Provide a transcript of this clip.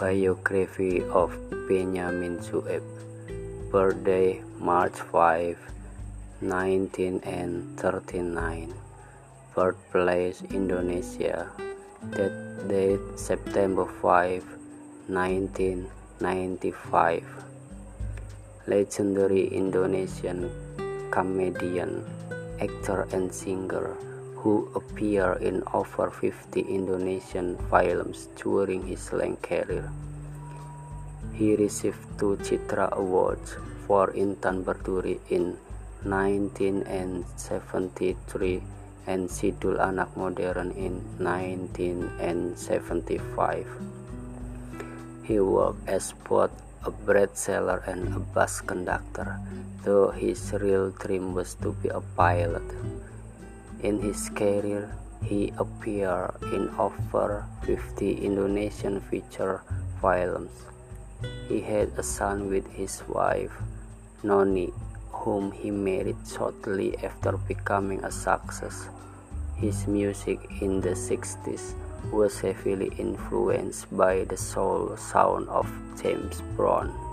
Biography of Benyamin Sueb Birthday March 5, 1939 Birthplace Indonesia Death date September 5, 1995 Legendary Indonesian comedian, actor and singer who appeared in over 50 Indonesian films during his long career. He received two Citra Awards for Intan Berduri in 1973 and Si Doel Anak Modern in 1975. He worked as both a bread seller and a bus conductor, though his real dream was to be a pilot. In his career, he appeared in over 50 Indonesian feature films. He had a son with his wife, Noni, whom he married shortly after becoming a success. His music in the 60s was heavily influenced by the soul sound of James Brown.